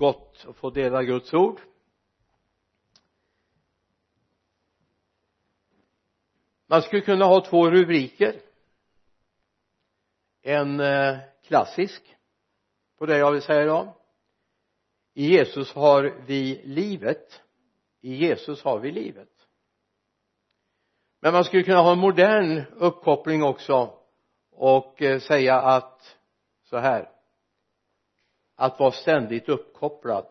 gott att få dela Guds ord. Man skulle kunna ha två rubriker. En eh, klassisk på det jag vill säga idag. I Jesus har vi livet. I Jesus har vi livet. Men man skulle kunna ha en modern uppkoppling också och eh, säga att så här att vara ständigt uppkopplad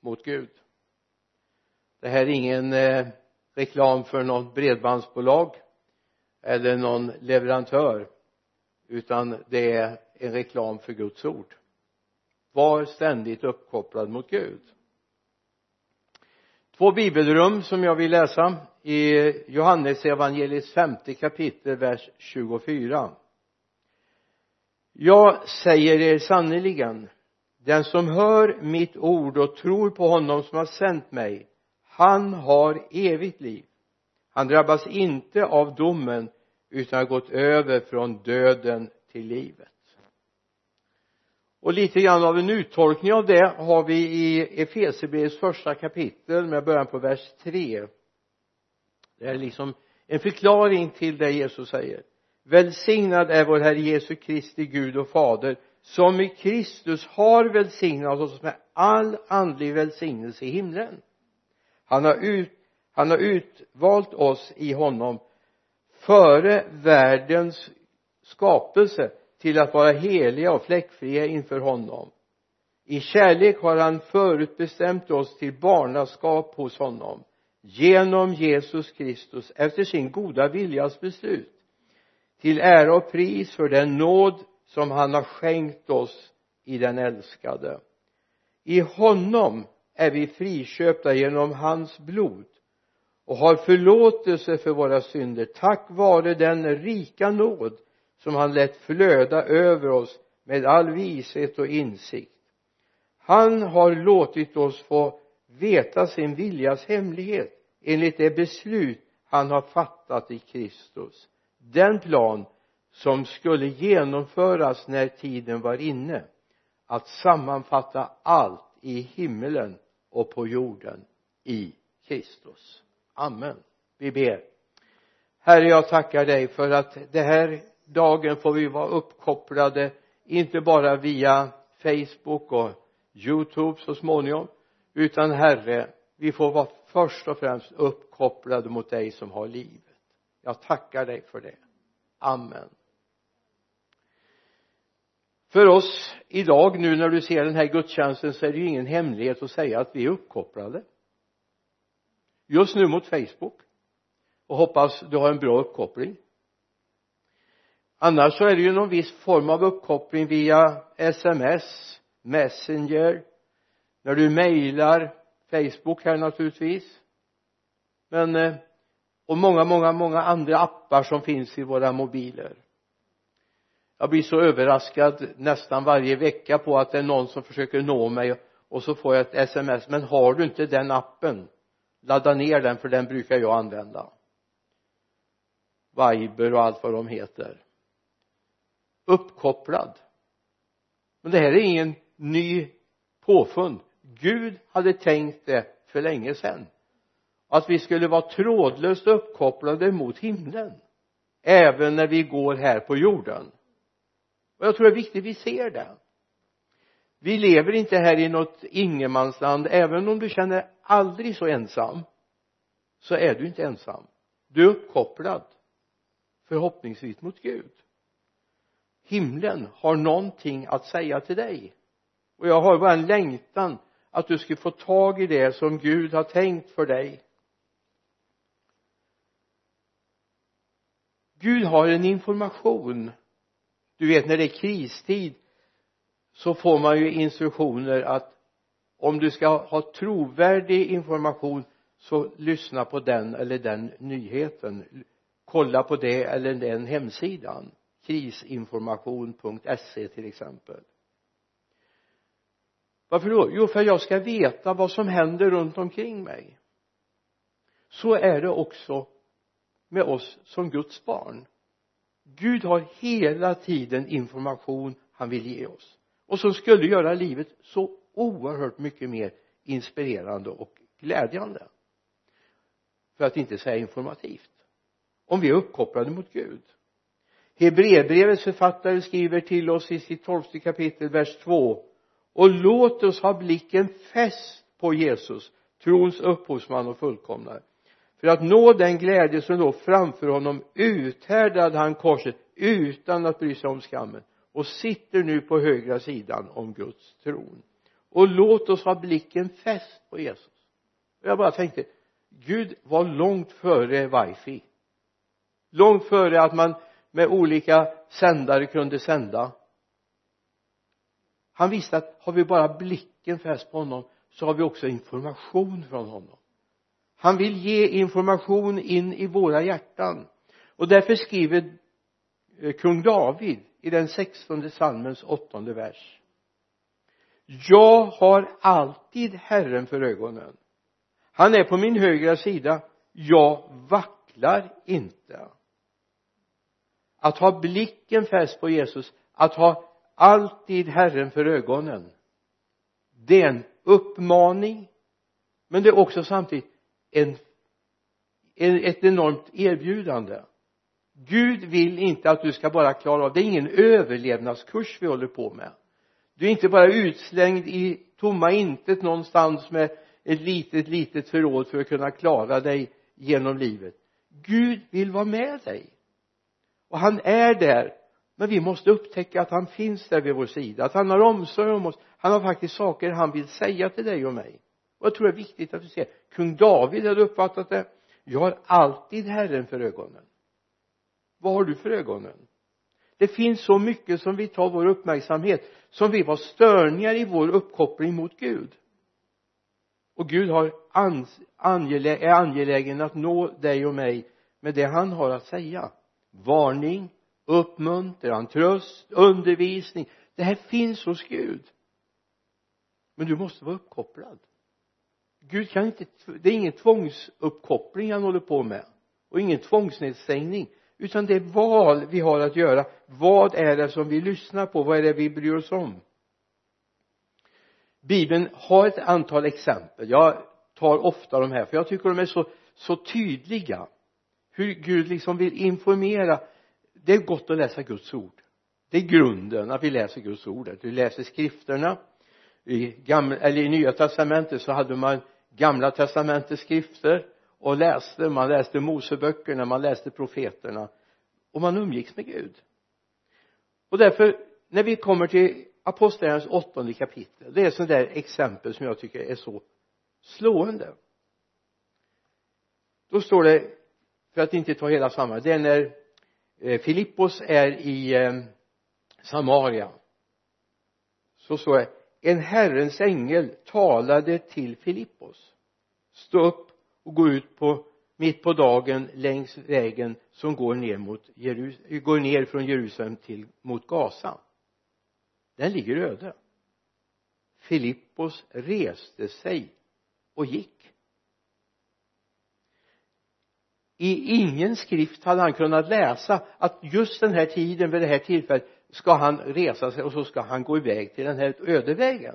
mot Gud. Det här är ingen eh, reklam för något bredbandsbolag eller någon leverantör utan det är en reklam för Guds ord. Var ständigt uppkopplad mot Gud. Två bibelrum som jag vill läsa i Johannes evangeliets femte kapitel vers 24 jag säger er sannerligen den som hör mitt ord och tror på honom som har sänt mig han har evigt liv. Han drabbas inte av domen utan har gått över från döden till livet. Och lite grann av en uttolkning av det har vi i Efesierbrevets första kapitel med början på vers 3 det är liksom en förklaring till det Jesus säger. Välsignad är vår Herre Jesu Kristi Gud och Fader som i Kristus har välsignat oss med all andlig välsignelse i himlen. Han har ut han har utvalt oss i honom före världens skapelse till att vara heliga och fläckfria inför honom. I kärlek har han förutbestämt oss till barnaskap hos honom genom Jesus Kristus efter sin goda viljas beslut till ära och pris för den nåd som han har skänkt oss i den älskade. I honom är vi friköpta genom hans blod och har förlåtelse för våra synder. Tack vare den rika nåd som han lät flöda över oss med all vishet och insikt. Han har låtit oss få veta sin viljas hemlighet enligt det beslut han har fattat i Kristus. Den plan som skulle genomföras när tiden var inne att sammanfatta allt i himmelen och på jorden i Kristus. Amen. Vi ber. Herre jag tackar dig för att det här dagen får vi vara uppkopplade inte bara via Facebook och youtube så småningom utan herre vi får vara först och främst uppkopplade mot dig som har livet. Jag tackar dig för det. Amen för oss idag nu när du ser den här gudstjänsten så är det ju ingen hemlighet att säga att vi är uppkopplade. Just nu mot Facebook. Och hoppas du har en bra uppkoppling. Annars så är det ju någon viss form av uppkoppling via sms messenger när du mejlar Facebook här naturligtvis. Men eh, och många många många andra appar som finns i våra mobiler jag blir så överraskad nästan varje vecka på att det är någon som försöker nå mig och så får jag ett sms. Men har du inte den appen ladda ner den för den brukar jag använda. Viber och allt vad de heter. Uppkopplad. Men det här är ingen ny påfund. Gud hade tänkt det för länge sedan. Att vi skulle vara trådlöst uppkopplade mot himlen. Även när vi går här på jorden och jag tror det är viktigt vi ser det. Vi lever inte här i något ingenmansland. Även om du känner aldrig så ensam så är du inte ensam. Du är uppkopplad förhoppningsvis mot Gud. Himlen har någonting att säga till dig. Och jag har bara en längtan att du ska få tag i det som Gud har tänkt för dig. Gud har en information du vet när det är kristid så får man ju instruktioner att om du ska ha trovärdig information så lyssna på den eller den nyheten. Kolla på det eller den hemsidan. Krisinformation.se till exempel. Varför då? Jo för jag ska veta vad som händer runt omkring mig. Så är det också med oss som Guds barn. Gud har hela tiden information han vill ge oss. Och som skulle göra livet så oerhört mycket mer inspirerande och glädjande. För att inte säga informativt. Om vi är uppkopplade mot Gud. Hebreerbrevets författare skriver till oss i sitt tolfte kapitel vers 2 och låt oss ha blicken fäst på Jesus trons upphovsman och fullkomnare för att nå den glädje som låg framför honom uthärdade han korset utan att bry sig om skammen och sitter nu på högra sidan om Guds tron. Och låt oss ha blicken fäst på Jesus. Och jag bara tänkte Gud var långt före wifi. Långt före att man med olika sändare kunde sända. Han visste att har vi bara blicken fäst på honom så har vi också information från honom han vill ge information in i våra hjärtan. Och därför skriver eh, kung David i den sextonde psalmens åttonde vers. Jag har alltid Herren för ögonen. Han är på min högra sida. Jag vacklar inte. Att ha blicken fäst på Jesus att ha alltid Herren för ögonen det är en uppmaning men det är också samtidigt en, ett enormt erbjudande. Gud vill inte att du ska bara klara av det är ingen överlevnadskurs vi håller på med. Du är inte bara utslängd i tomma intet någonstans med ett litet litet förråd för att kunna klara dig genom livet. Gud vill vara med dig. Och han är där. Men vi måste upptäcka att han finns där vid vår sida att han har omsorg om oss. Han har faktiskt saker han vill säga till dig och mig och jag tror det är viktigt att du ser kung David hade uppfattat det? Jag har alltid Herren för ögonen. Vad har du för ögonen? Det finns så mycket som vi tar vår uppmärksamhet som vi var störningar i vår uppkoppling mot Gud. Och Gud har angelä är angelägen att nå dig och mig med det han har att säga. Varning uppmuntran, tröst, undervisning. Det här finns hos Gud. Men du måste vara uppkopplad. Gud kan inte det är ingen tvångsuppkoppling han håller på med. Och ingen tvångsnedstängning utan det är val vi har att göra. Vad är det som vi lyssnar på? Vad är det vi bryr oss om? Bibeln har ett antal exempel. Jag tar ofta de här för jag tycker de är så så tydliga. Hur Gud liksom vill informera. Det är gott att läsa Guds ord. Det är grunden att vi läser Guds ord. Att vi läser skrifterna. I gamla, eller i nya testamentet så hade man gamla testamentets skrifter och läste man läste moseböckerna man läste profeterna och man umgicks med Gud. Och därför när vi kommer till apostlagärningarnas åttonde kapitel det är sådana där exempel som jag tycker är så slående. Då står det för att inte ta hela samma det är när eh, Filippos är i eh, Samaria. Så står det en Herrens ängel talade till Filippos. Stå upp och gå ut på mitt på dagen längs vägen som går ner mot Jerus går ner från Jerusalem till mot Gaza. Den ligger öde. Filippos reste sig och gick. I ingen skrift hade han kunnat läsa att just den här tiden vid det här tillfället ska han resa sig och så ska han gå iväg till den här öde vägen.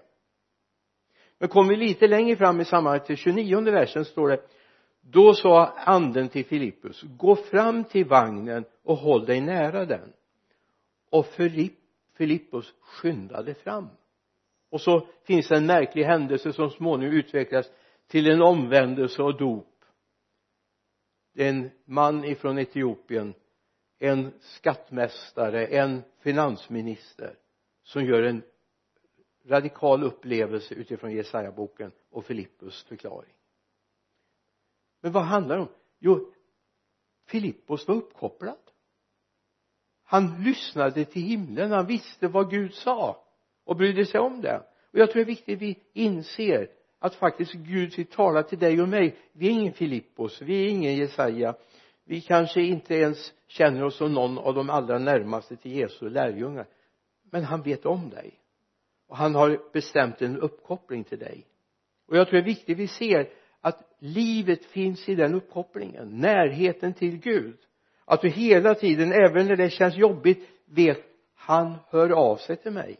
Men kommer vi lite längre fram i sammanhanget till 29 versen står det då sa anden till Filippus gå fram till vagnen och håll dig nära den. Och Filippus skyndade fram. Och så finns det en märklig händelse som småningom utvecklas till en omvändelse och dop. Det är en man ifrån Etiopien en skattmästare en finansminister som gör en radikal upplevelse utifrån Jesaja-boken och Filippus förklaring. Men vad handlar det om? Jo Filippos var uppkopplad. Han lyssnade till himlen han visste vad Gud sa och brydde sig om det. Och jag tror det är viktigt att vi inser att faktiskt Gud vill tala till dig och mig. Vi är ingen Filippos vi är ingen Jesaja vi kanske inte ens känner oss som någon av de allra närmaste till Jesu lärjungar. Men han vet om dig. Och han har bestämt en uppkoppling till dig. Och jag tror det är viktigt vi ser att livet finns i den uppkopplingen närheten till Gud. Att du hela tiden även när det känns jobbigt vet han hör av sig till mig.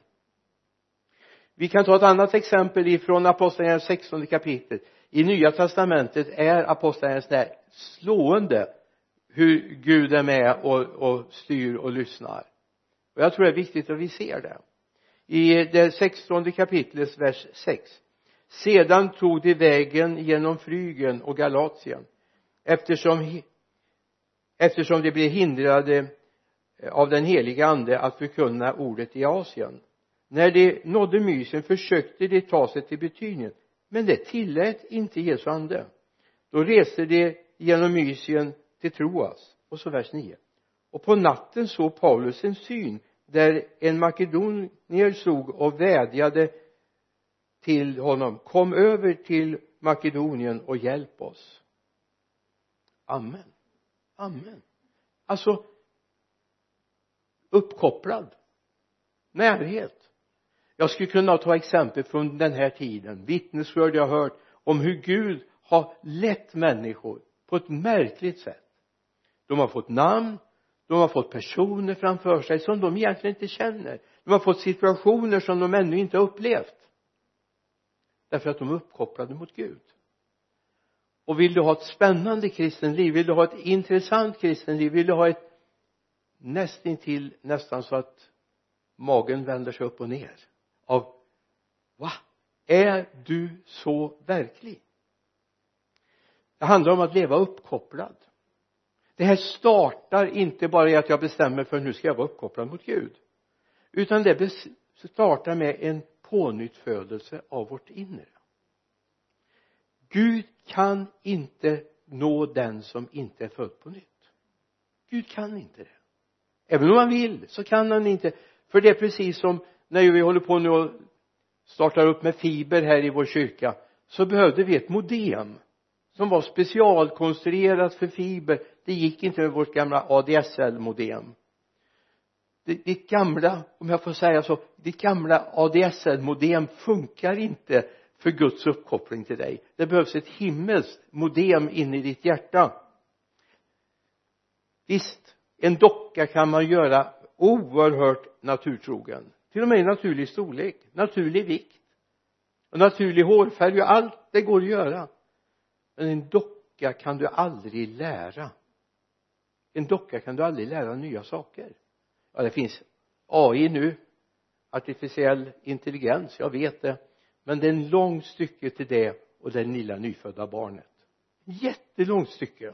Vi kan ta ett annat exempel ifrån apostlagärningarnas 16 kapitel. I nya testamentet är apostlagärningarna slående hur Gud är med och, och styr och lyssnar. Och jag tror det är viktigt att vi ser det. I det sextonde kapitlets vers 6 sedan tog de vägen genom Frygen och Galatien eftersom eftersom de blev hindrade eh, av den heliga ande att förkunna ordet i Asien. När de nådde Mysien försökte de ta sig till Betynien men det tillät inte Jesu ande. Då reste de genom Mysien till Troas och så vers 9 och på natten såg Paulus en syn där en makedonier stod och vädjade till honom kom över till Makedonien och hjälp oss. Amen. Amen. Alltså uppkopplad. Närhet. Jag skulle kunna ta exempel från den här tiden vittnesbörd jag hört om hur Gud har lett människor på ett märkligt sätt de har fått namn de har fått personer framför sig som de egentligen inte känner. De har fått situationer som de ännu inte har upplevt. Därför att de är uppkopplade mot Gud. Och vill du ha ett spännande kristenliv vill du ha ett intressant kristenliv vill du ha ett nästintill nästan så att magen vänder sig upp och ner av va? Är du så verklig? Det handlar om att leva uppkopplad det här startar inte bara i att jag bestämmer för nu ska jag vara uppkopplad mot Gud. Utan det startar med en pånyttfödelse av vårt inre. Gud kan inte nå den som inte är född på nytt. Gud kan inte det. Även om han vill så kan han inte. För det är precis som när vi håller på nu och startar upp med fiber här i vår kyrka så behövde vi ett modem som var specialkonstruerat för fiber det gick inte med vårt gamla ADSL modem ditt gamla om jag får säga så ditt gamla ADSL modem funkar inte för Guds uppkoppling till dig. Det behövs ett himmelskt modem in i ditt hjärta. Visst en docka kan man göra oerhört naturtrogen. Till och med i naturlig storlek naturlig vikt. Och naturlig hårfärg och allt det går att göra. Men en docka kan du aldrig lära en docka kan du aldrig lära nya saker. Ja det finns AI nu. Artificiell intelligens jag vet det. Men det är en lång stycke till det och det lilla nyfödda barnet. Jättelångt stycke.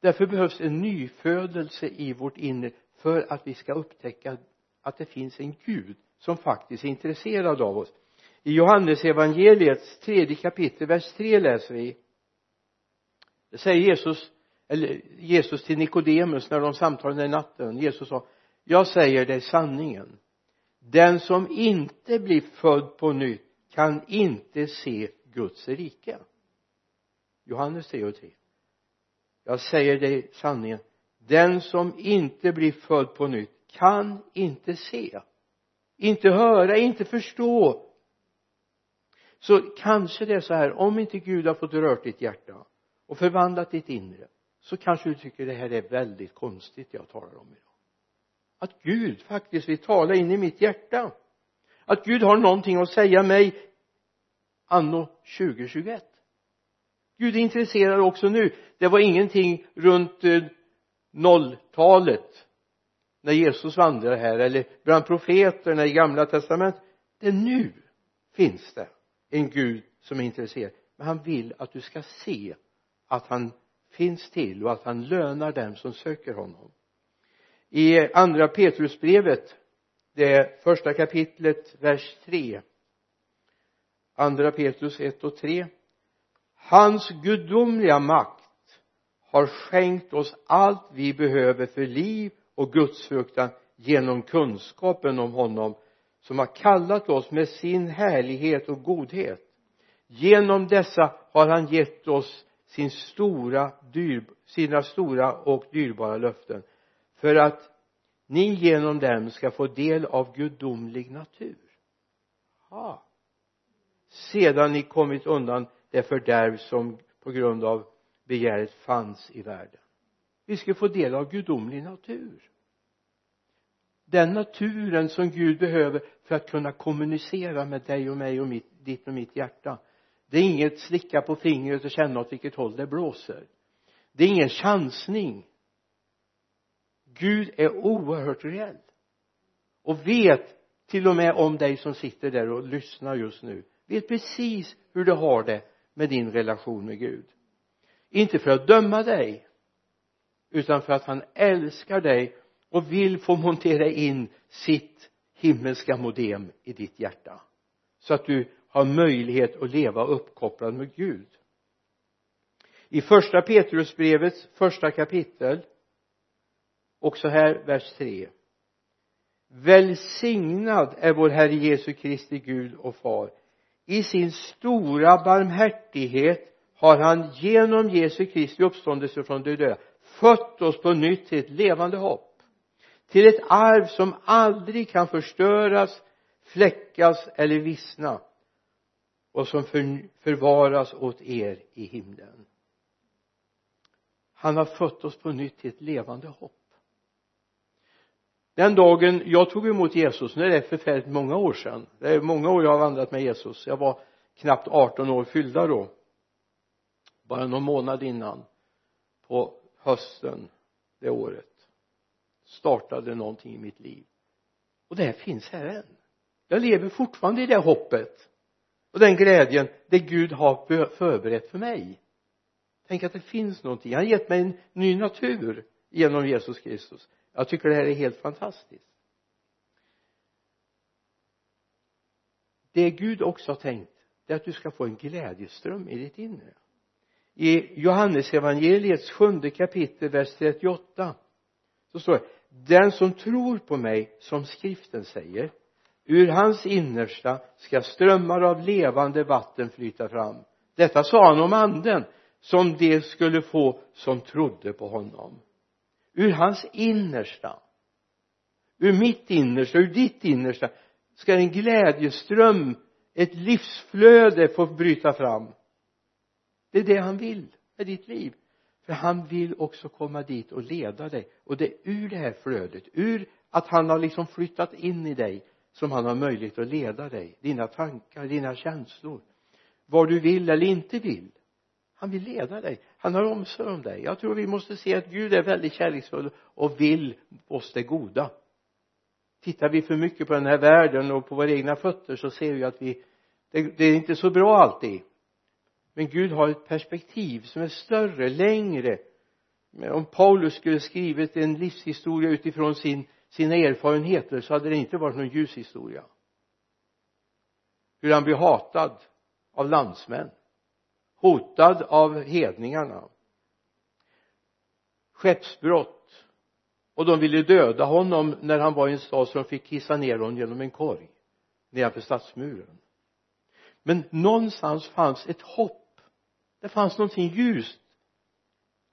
Därför behövs en nyfödelse i vårt inre för att vi ska upptäcka att det finns en Gud som faktiskt är intresserad av oss. I Johannes evangeliets tredje kapitel vers 3 läser vi. Det säger Jesus eller Jesus till Nikodemus när de samtalade den natten. Jesus sa jag säger dig sanningen. Den som inte blir född på nytt kan inte se Guds rike. Johannes 3 och 3 jag säger dig sanningen. Den som inte blir född på nytt kan inte se inte höra, inte förstå. Så kanske det är så här om inte Gud har fått rört ditt hjärta och förvandlat ditt inre så kanske du tycker det här är väldigt konstigt jag talar om idag. Att Gud faktiskt vill tala in i mitt hjärta. Att Gud har någonting att säga mig anno 2021 Gud är intresserad också nu. Det var ingenting runt eh, nolltalet när Jesus vandrade här eller bland profeterna i gamla testamentet. Det är nu finns det en Gud som är intresserad. Men han vill att du ska se att han finns till och att han lönar dem som söker honom. I andra Petrusbrevet det första kapitlet vers 3 andra Petrus 1 och 3 hans gudomliga makt har skänkt oss allt vi behöver för liv och gudsfruktan genom kunskapen om honom som har kallat oss med sin härlighet och godhet. Genom dessa har han gett oss sin stora, dyr, sina stora och dyrbara löften för att ni genom dem ska få del av gudomlig natur. Ha. Sedan ni kommit undan det fördärv som på grund av begäret fanns i världen. Vi ska få del av gudomlig natur. Den naturen som Gud behöver för att kunna kommunicera med dig och mig och mitt, ditt och mitt hjärta det är inget slicka på fingret och känna åt vilket håll det blåser. Det är ingen chansning. Gud är oerhört reell och vet till och med om dig som sitter där och lyssnar just nu. Vet precis hur du har det med din relation med Gud. Inte för att döma dig utan för att han älskar dig och vill få montera in sitt himmelska modem i ditt hjärta. Så att du har möjlighet att leva uppkopplad med Gud. I första Petrusbrevets första kapitel också här vers 3 välsignad är vår Herre Jesu Kristi Gud och Far. I sin stora barmhärtighet har han genom Jesu Kristi uppståndelse från de döda fött oss på nytt till ett levande hopp. Till ett arv som aldrig kan förstöras fläckas eller vissna och som för, förvaras åt er i himlen. Han har fött oss på nytt till ett levande hopp. Den dagen jag tog emot Jesus nu är det förfärligt många år sedan det är många år jag har vandrat med Jesus jag var knappt 18 år fyllda då bara någon månad innan på hösten det året startade någonting i mitt liv. Och det här finns här än. Jag lever fortfarande i det hoppet och den glädjen det Gud har förberett för mig. Tänk att det finns någonting. Han har gett mig en ny natur genom Jesus Kristus. Jag tycker det här är helt fantastiskt. Det Gud också har tänkt det är att du ska få en glädjeström i ditt inre. I Johannesevangeliets sjunde kapitel vers 38 så står det den som tror på mig som skriften säger ur hans innersta ska strömmar av levande vatten flyta fram. Detta sa han om anden som de skulle få som trodde på honom. Ur hans innersta ur mitt innersta, ur ditt innersta ska en glädjeström ett livsflöde få bryta fram. Det är det han vill med ditt liv. För han vill också komma dit och leda dig. Och det är ur det här flödet ur att han har liksom flyttat in i dig som han har möjlighet att leda dig dina tankar, dina känslor. Vad du vill eller inte vill. Han vill leda dig. Han har omsorg om dig. Jag tror vi måste se att Gud är väldigt kärleksfull och vill oss det goda. Tittar vi för mycket på den här världen och på våra egna fötter så ser vi att vi det, det är inte så bra alltid. Men Gud har ett perspektiv som är större, längre. Om Paulus skulle skrivit en livshistoria utifrån sin, sina erfarenheter så hade det inte varit någon ljus historia. Hur han blir hatad av landsmän hotad av hedningarna skeppsbrott och de ville döda honom när han var i en stad så de fick kissa ner honom genom en korg nedanför stadsmuren. Men någonstans fanns ett hopp. Det fanns någonting ljust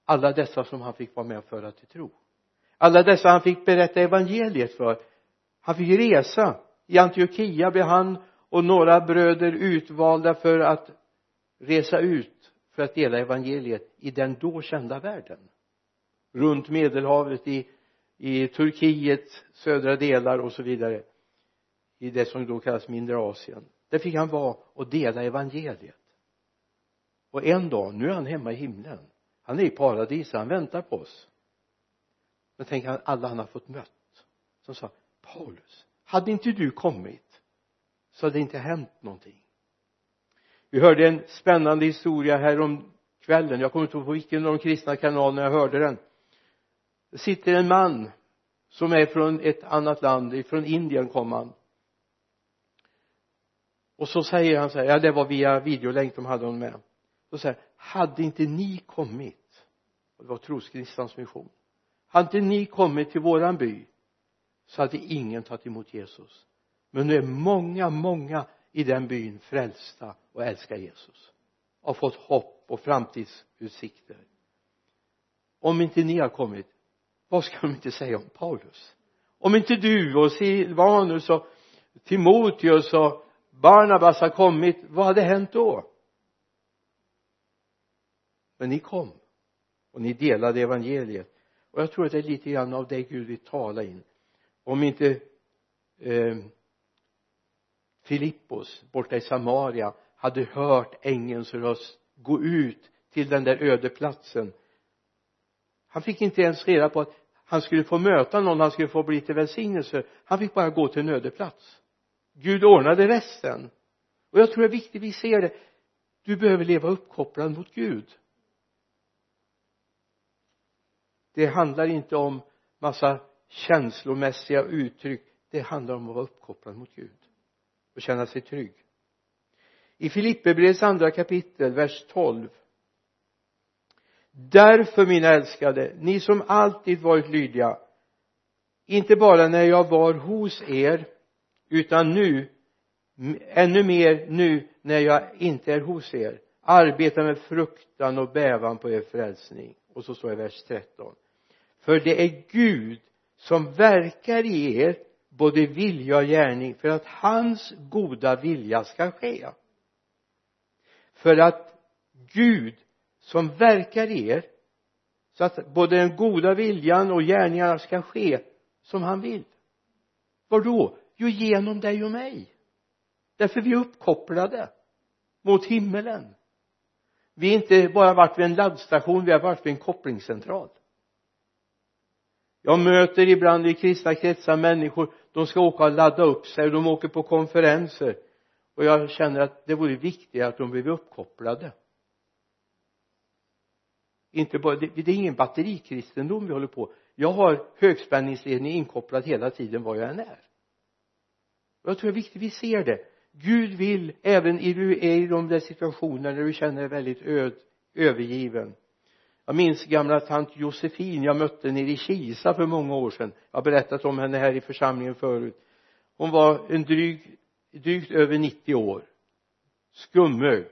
alla dessa som han fick vara med och föra till tro alla dessa han fick berätta evangeliet för. Han fick resa i Antiochia blev han och några bröder utvalda för att resa ut för att dela evangeliet i den då kända världen. Runt medelhavet i, i Turkiet södra delar och så vidare. I det som då kallas mindre Asien. Där fick han vara och dela evangeliet. Och en dag, nu är han hemma i himlen. Han är i paradiset, han väntar på oss men tänk alla han har fått mött som sa Paulus hade inte du kommit så hade det inte hänt någonting. Vi hörde en spännande historia här om kvällen. Jag kommer inte ihåg på vilken av de kristna kanalerna jag hörde den. Det sitter en man som är från ett annat land från Indien kom han. Och så säger han så här ja det var via videolänk de hade honom med. Så säger hade inte ni kommit? Och det var troskristans mission hade inte ni kommit till våran by så hade ingen tagit emot Jesus. Men nu är många, många i den byn frälsta och älskar Jesus. Har fått hopp och framtidsutsikter. Om inte ni har kommit vad ska de inte säga om Paulus? Om inte du och Silvanus och Timoteus och Barnabas har kommit vad hade hänt då? Men ni kom och ni delade evangeliet och jag tror att det är lite grann av det Gud vill tala in. Om inte eh, Filippos borta i Samaria hade hört ängelns röst gå ut till den där öde platsen. Han fick inte ens reda på att han skulle få möta någon han skulle få bli till välsignelse. Han fick bara gå till en öde plats. Gud ordnade resten. Och jag tror det är viktigt vi ser det. Du behöver leva uppkopplad mot Gud. Det handlar inte om massa känslomässiga uttryck. Det handlar om att vara uppkopplad mot Gud och känna sig trygg. I Filipperbrevets andra kapitel vers 12 därför mina älskade ni som alltid varit lydiga inte bara när jag var hos er utan nu ännu mer nu när jag inte är hos er. Arbeta med fruktan och bävan på er frälsning. Och så står det i vers 13 för det är Gud som verkar i er både vilja och gärning för att hans goda vilja ska ske. För att Gud som verkar i er så att både den goda viljan och gärningarna ska ske som han vill. Var då jo genom dig och mig. Därför vi är uppkopplade mot himmelen. Vi är inte bara varit vid en laddstation vi har varit vid en kopplingscentral jag möter ibland i kristna kretsar människor de ska åka och ladda upp sig och de åker på konferenser. Och jag känner att det vore viktigare att de blev uppkopplade. Inte bara, det, det är ingen batterikristendom vi håller på. Jag har högspänningsledning inkopplad hela tiden var jag än är. Jag tror det är viktigt vi ser det. Gud vill även i du är i de där situationerna när du känner dig väldigt öd, övergiven jag minns gamla tant Josefin jag mötte nere i Kisa för många år sedan. Jag har berättat om henne här i församlingen förut. Hon var en dryg drygt över 90 år. Skumögd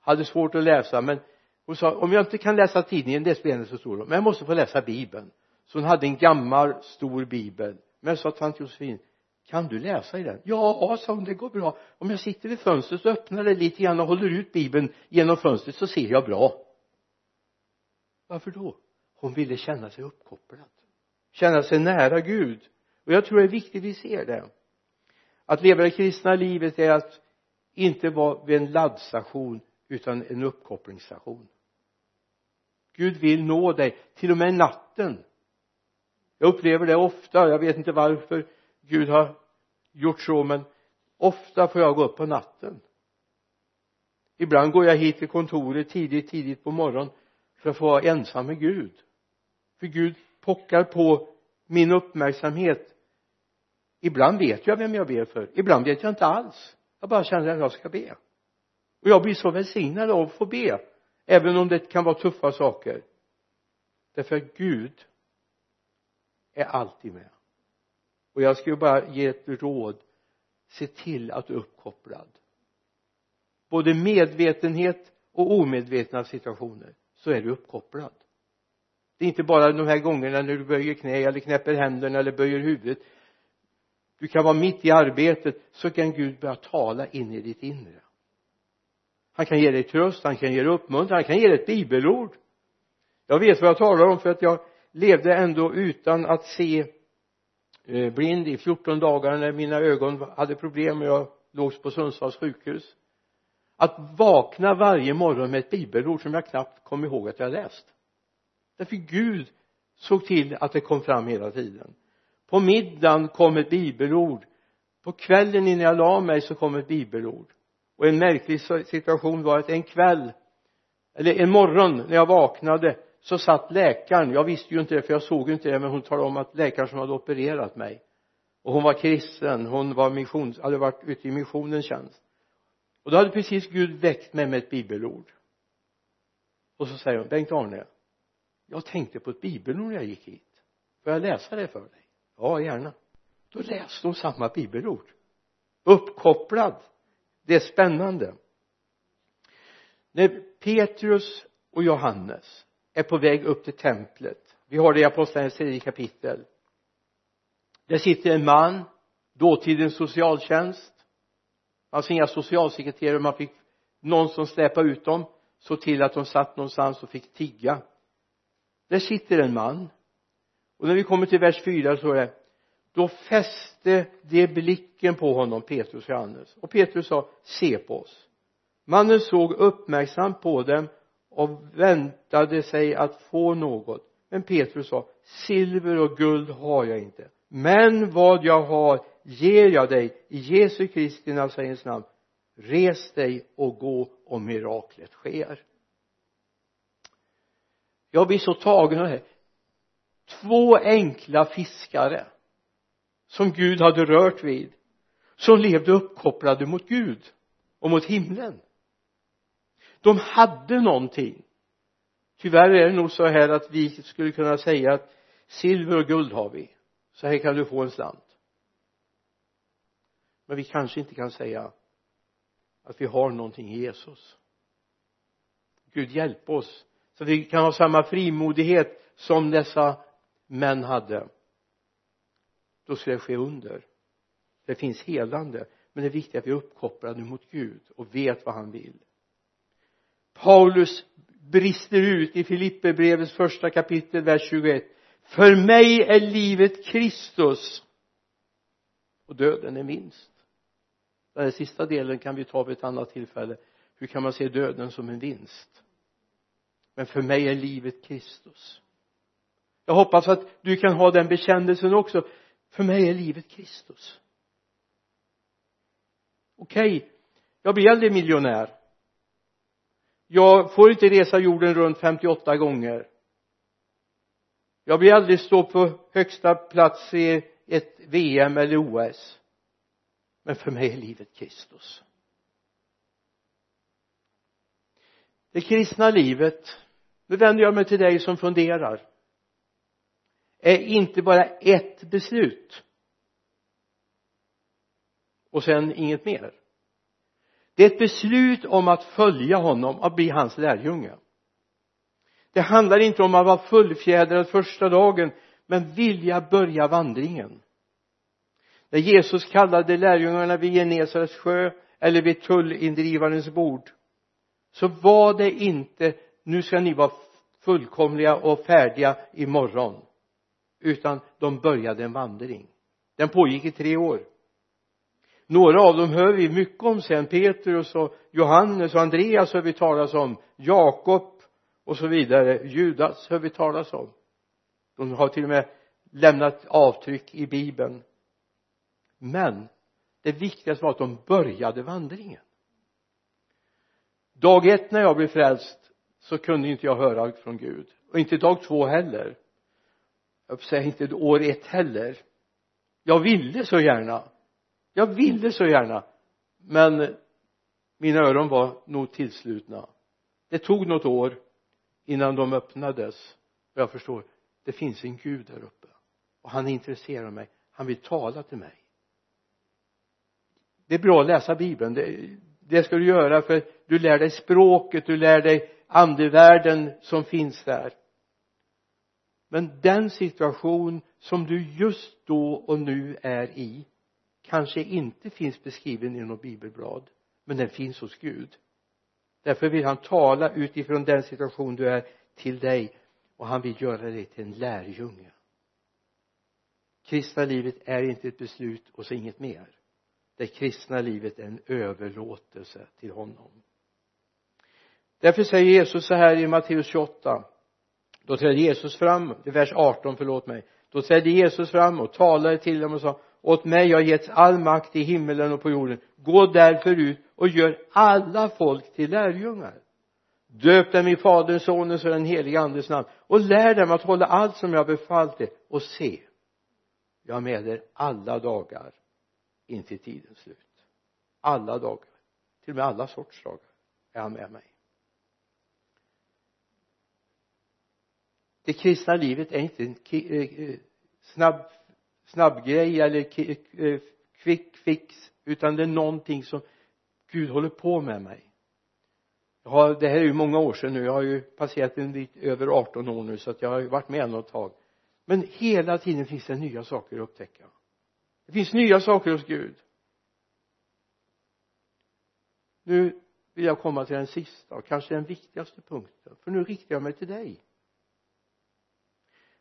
hade svårt att läsa men hon sa om jag inte kan läsa tidningen det spelar inte så stor roll men jag måste få läsa bibeln. Så hon hade en gammal stor bibel. Men jag sa tant Josefin kan du läsa i den? Ja sa hon det går bra. Om jag sitter vid fönstret så öppnar det lite grann och håller ut bibeln genom fönstret så ser jag bra varför då? Hon ville känna sig uppkopplad. Känna sig nära Gud. Och jag tror det är viktigt vi ser det. Att leva det kristna livet är att inte vara vid en laddstation utan en uppkopplingsstation. Gud vill nå dig till och med natten. Jag upplever det ofta. Jag vet inte varför Gud har gjort så men ofta får jag gå upp på natten. Ibland går jag hit till kontoret tidigt tidigt på morgonen för att få vara ensam med Gud. För Gud pockar på min uppmärksamhet. Ibland vet jag vem jag ber för. Ibland vet jag inte alls. Jag bara känner att jag ska be. Och jag blir så välsignad av att få be även om det kan vara tuffa saker. Därför att Gud är alltid med. Och jag skulle bara ge ett råd. Se till att du är uppkopplad. Både medvetenhet och omedvetna situationer så är du uppkopplad. Det är inte bara de här gångerna när du böjer knä eller knäpper händerna eller böjer huvudet. Du kan vara mitt i arbetet så kan Gud börja tala in i ditt inre. Han kan ge dig tröst, han kan ge dig uppmuntran, han kan ge dig ett bibelord. Jag vet vad jag talar om för att jag levde ändå utan att se eh, blind i 14 dagar när mina ögon hade problem och jag låg på Sundsvalls sjukhus att vakna varje morgon med ett bibelord som jag knappt kom ihåg att jag läst. Därför Gud såg till att det kom fram hela tiden. På middagen kom ett bibelord. På kvällen innan jag la mig så kom ett bibelord. Och en märklig situation var att en kväll eller en morgon när jag vaknade så satt läkaren. Jag visste ju inte det för jag såg inte det men hon talade om att läkaren som hade opererat mig. Och hon var kristen. Hon var missions hade varit ute i missionens tjänst och då hade precis Gud väckt mig med ett bibelord. Och så säger hon Bengt Arne jag tänkte på ett bibelord när jag gick hit. Får jag läsa det för dig? Ja gärna. Då läste hon samma bibelord. Uppkopplad. Det är spännande. När Petrus och Johannes är på väg upp till templet vi har det i apostlagärningarnas tredje kapitel där sitter en man dåtidens socialtjänst fanns inga socialsekreterare man fick någon som släpade ut dem såg till att de satt någonstans och fick tigga. Där sitter en man. Och när vi kommer till vers 4 så är det då fäste de blicken på honom Petrus och Johannes. Och Petrus sa se på oss. Mannen såg uppmärksamt på dem och väntade sig att få något. Men Petrus sa silver och guld har jag inte. Men vad jag har ger jag dig i Jesu Kristi Nazarens namn. Res dig och gå och miraklet sker. Jag blir så tagen av det här. Två enkla fiskare som Gud hade rört vid som levde uppkopplade mot Gud och mot himlen. De hade någonting. Tyvärr är det nog så här att vi skulle kunna säga att silver och guld har vi. Så här kan du få en slant men vi kanske inte kan säga att vi har någonting i Jesus. Gud hjälp oss. Så att vi kan ha samma frimodighet som dessa män hade. Då ska det ske under. Det finns helande. Men det är viktigt att vi är uppkopplade mot Gud och vet vad han vill. Paulus brister ut i Filipperbrevets första kapitel vers 21 för mig är livet Kristus och döden är minst den här sista delen kan vi ta vid ett annat tillfälle. Hur kan man se döden som en vinst? Men för mig är livet Kristus. Jag hoppas att du kan ha den bekännelsen också. För mig är livet Kristus. Okej okay, jag blir aldrig miljonär. Jag får inte resa jorden runt 58 gånger. Jag blir aldrig stå på högsta plats i ett VM eller OS men för mig är livet Kristus. Det kristna livet nu vänder jag mig till dig som funderar är inte bara ett beslut och sen inget mer. Det är ett beslut om att följa honom, att bli hans lärjunge. Det handlar inte om att vara fullfjädrad första dagen men vilja börja vandringen när Jesus kallade lärjungarna vid Genesarets sjö eller vid tullindrivarens bord så var det inte nu ska ni vara fullkomliga och färdiga imorgon utan de började en vandring. Den pågick i tre år. Några av dem hör vi mycket om sen Petrus och Johannes och Andreas hör vi talas om Jakob och så vidare Judas hör vi talas om. De har till och med lämnat avtryck i bibeln men det viktigaste var att de började vandringen. Dag ett när jag blev frälst så kunde inte jag höra från Gud. Och inte dag två heller. Jag säger inte år ett heller. Jag ville så gärna. Jag ville så gärna. Men mina öron var nog tillslutna. Det tog något år innan de öppnades. Och jag förstår det finns en Gud där uppe. Och han är intresserad av mig. Han vill tala till mig det är bra att läsa bibeln. Det, det ska du göra för du lär dig språket du lär dig andevärlden som finns där. Men den situation som du just då och nu är i kanske inte finns beskriven i något bibelblad men den finns hos Gud. Därför vill han tala utifrån den situation du är till dig och han vill göra dig till en lärjunge. Kristna livet är inte ett beslut och så inget mer det kristna livet är en överlåtelse till honom. Därför säger Jesus så här i Matteus 28 då trädde Jesus fram, i vers 18 förlåt mig. Då trädde Jesus fram och talade till dem och sa åt mig har getts all makt i himmelen och på jorden. Gå därför ut och gör alla folk till lärjungar. Döp dem i faderns, sonens och den helige andes namn och lär dem att hålla allt som jag befallt er och se. Jag är med er alla dagar intill tidens slut. Alla dagar till och med alla sorts dagar är han med mig. Det kristna livet är inte en eh, eh, snabb snabb grej eller eh, quick fix utan det är någonting som Gud håller på med mig. Jag har, det här är ju många år sedan nu jag har ju passerat en bit över 18 år nu så att jag har ju varit med något tag. Men hela tiden finns det nya saker att upptäcka det finns nya saker hos Gud. Nu vill jag komma till den sista och kanske den viktigaste punkten för nu riktar jag mig till dig.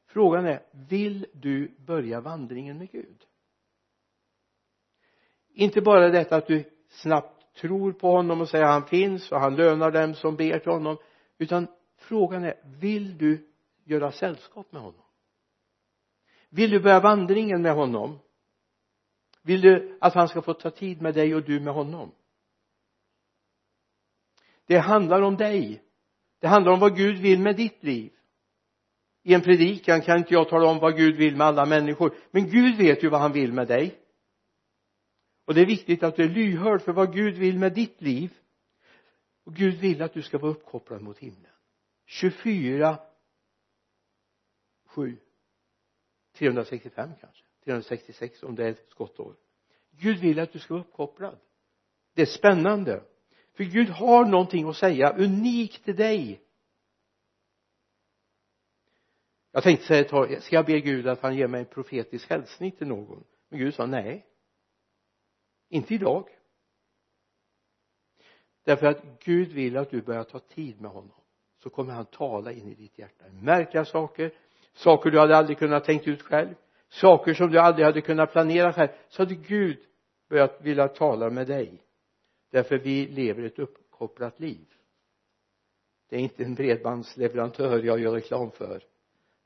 Frågan är vill du börja vandringen med Gud? Inte bara detta att du snabbt tror på honom och säger att han finns och han lönar dem som ber till honom utan frågan är vill du göra sällskap med honom? Vill du börja vandringen med honom? Vill du att han ska få ta tid med dig och du med honom? Det handlar om dig. Det handlar om vad Gud vill med ditt liv. I en predikan kan inte jag tala om vad Gud vill med alla människor men Gud vet ju vad han vill med dig. Och det är viktigt att du är lyhörd för vad Gud vill med ditt liv. Och Gud vill att du ska vara uppkopplad mot himlen. 24 7 365 kanske. 366 om det är ett skottår. Gud vill att du ska vara uppkopplad. Det är spännande. För Gud har någonting att säga unikt till dig. Jag tänkte säga ett tag ska jag be Gud att han ger mig en profetisk hälsning till någon? Men Gud sa nej. Inte idag. Därför att Gud vill att du börjar ta tid med honom så kommer han tala in i ditt hjärta. Märkliga saker saker du hade aldrig kunnat tänkt ut själv saker som du aldrig hade kunnat planera själv så hade Gud börjat vilja tala med dig. Därför vi lever ett uppkopplat liv. Det är inte en bredbandsleverantör jag gör reklam för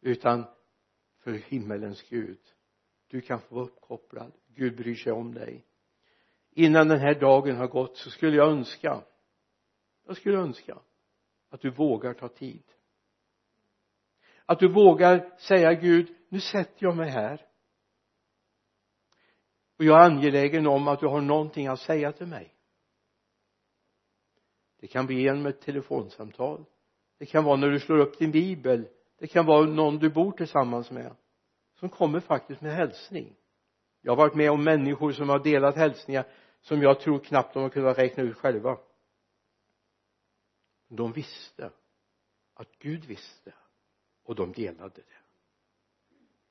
utan för himmelens Gud. Du kan få vara uppkopplad. Gud bryr sig om dig. Innan den här dagen har gått så skulle jag önska jag skulle önska att du vågar ta tid. Att du vågar säga Gud nu sätter jag mig här. Och jag är angelägen om att du har någonting att säga till mig. Det kan bli genom ett telefonsamtal. Det kan vara när du slår upp din bibel. Det kan vara någon du bor tillsammans med som kommer faktiskt med hälsning. Jag har varit med om människor som har delat hälsningar som jag tror knappt de har kunnat räkna ut själva. De visste att Gud visste och de delade det.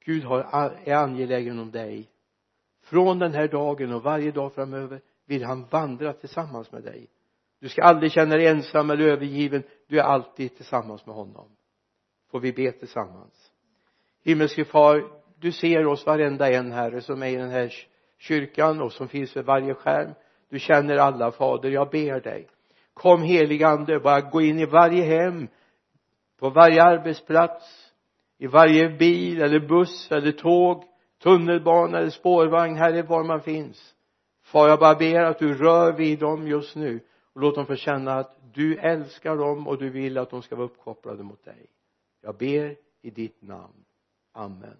Gud har, är angelägen om dig. Från den här dagen och varje dag framöver vill han vandra tillsammans med dig. Du ska aldrig känna dig ensam eller övergiven. Du är alltid tillsammans med honom. Får vi be tillsammans? Himmelske far du ser oss varenda en herre som är i den här kyrkan och som finns vid varje skärm. Du känner alla fader. Jag ber dig. Kom heligande bara gå in i varje hem på varje arbetsplats i varje bil eller buss eller tåg tunnelbana eller spårvagn herre var man finns. Far jag bara ber att du rör vid dem just nu och låt dem få känna att du älskar dem och du vill att de ska vara uppkopplade mot dig. Jag ber i ditt namn. Amen.